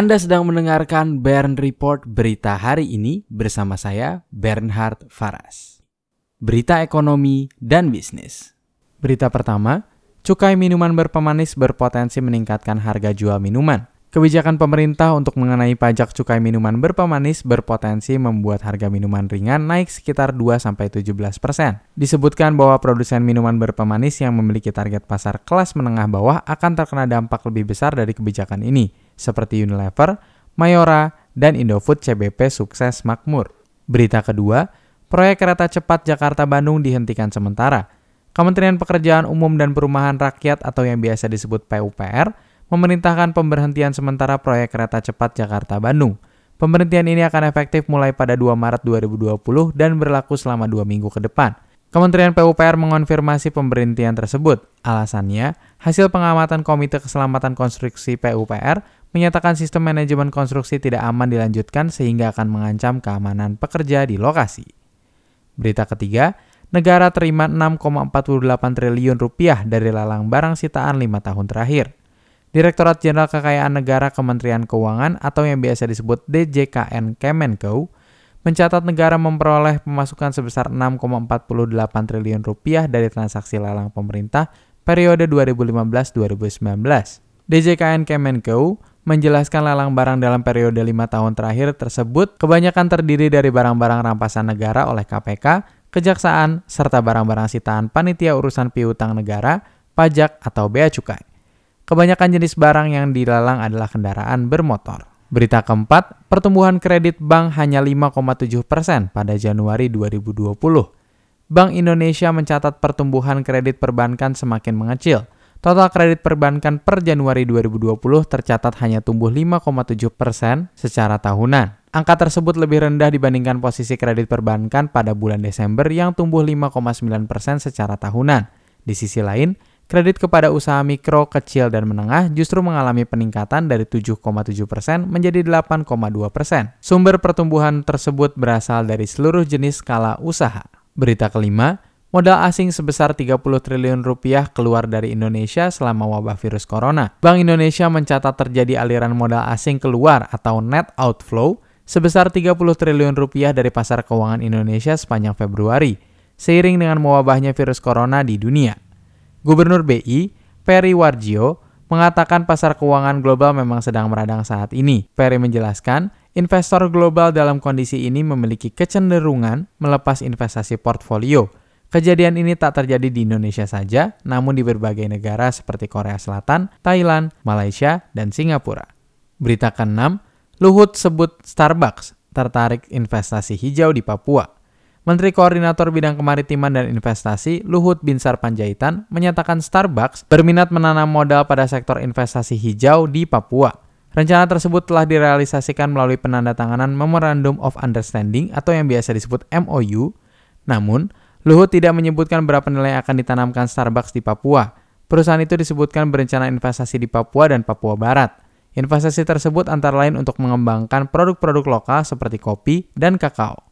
Anda sedang mendengarkan Bern Report berita hari ini bersama saya Bernhard Faras. Berita ekonomi dan bisnis. Berita pertama, cukai minuman berpemanis berpotensi meningkatkan harga jual minuman. Kebijakan pemerintah untuk mengenai pajak cukai minuman berpemanis berpotensi membuat harga minuman ringan naik sekitar 2-17%. Disebutkan bahwa produsen minuman berpemanis yang memiliki target pasar kelas menengah bawah akan terkena dampak lebih besar dari kebijakan ini seperti Unilever, Mayora, dan Indofood CBP sukses makmur. Berita kedua, proyek kereta cepat Jakarta-Bandung dihentikan sementara. Kementerian Pekerjaan Umum dan Perumahan Rakyat atau yang biasa disebut PUPR memerintahkan pemberhentian sementara proyek kereta cepat Jakarta-Bandung. Pemberhentian ini akan efektif mulai pada 2 Maret 2020 dan berlaku selama dua minggu ke depan. Kementerian PUPR mengonfirmasi pemberhentian tersebut. Alasannya, hasil pengamatan Komite Keselamatan Konstruksi PUPR menyatakan sistem manajemen konstruksi tidak aman dilanjutkan sehingga akan mengancam keamanan pekerja di lokasi. Berita ketiga, negara terima 6,48 triliun rupiah dari lelang barang sitaan lima tahun terakhir. Direktorat Jenderal Kekayaan Negara Kementerian Keuangan atau yang biasa disebut DJKN Kemenko mencatat negara memperoleh pemasukan sebesar 6,48 triliun rupiah dari transaksi lelang pemerintah periode 2015-2019. DJKN Kemenko menjelaskan lelang barang dalam periode lima tahun terakhir tersebut kebanyakan terdiri dari barang-barang rampasan negara oleh KPK, kejaksaan, serta barang-barang sitaan panitia urusan piutang negara, pajak, atau bea cukai. Kebanyakan jenis barang yang dilelang adalah kendaraan bermotor. Berita keempat, pertumbuhan kredit bank hanya 5,7 persen pada Januari 2020. Bank Indonesia mencatat pertumbuhan kredit perbankan semakin mengecil. Total kredit perbankan per Januari 2020 tercatat hanya tumbuh 5,7 persen secara tahunan. Angka tersebut lebih rendah dibandingkan posisi kredit perbankan pada bulan Desember yang tumbuh 5,9 persen secara tahunan. Di sisi lain, Kredit kepada usaha mikro, kecil, dan menengah justru mengalami peningkatan dari 7,7 persen menjadi 8,2 persen. Sumber pertumbuhan tersebut berasal dari seluruh jenis skala usaha. Berita kelima, modal asing sebesar 30 triliun rupiah keluar dari Indonesia selama wabah virus corona. Bank Indonesia mencatat terjadi aliran modal asing keluar atau net outflow sebesar 30 triliun rupiah dari pasar keuangan Indonesia sepanjang Februari, seiring dengan mewabahnya virus corona di dunia. Gubernur BI, Peri Warjio, mengatakan pasar keuangan global memang sedang meradang saat ini. Peri menjelaskan, investor global dalam kondisi ini memiliki kecenderungan melepas investasi portfolio. Kejadian ini tak terjadi di Indonesia saja, namun di berbagai negara seperti Korea Selatan, Thailand, Malaysia, dan Singapura. Berita ke-6, Luhut sebut Starbucks tertarik investasi hijau di Papua. Menteri Koordinator Bidang Kemaritiman dan Investasi Luhut Binsar Panjaitan menyatakan Starbucks berminat menanam modal pada sektor investasi hijau di Papua. Rencana tersebut telah direalisasikan melalui penandatanganan Memorandum of Understanding atau yang biasa disebut MOU. Namun, Luhut tidak menyebutkan berapa nilai akan ditanamkan Starbucks di Papua. Perusahaan itu disebutkan berencana investasi di Papua dan Papua Barat. Investasi tersebut antara lain untuk mengembangkan produk-produk lokal seperti kopi dan kakao.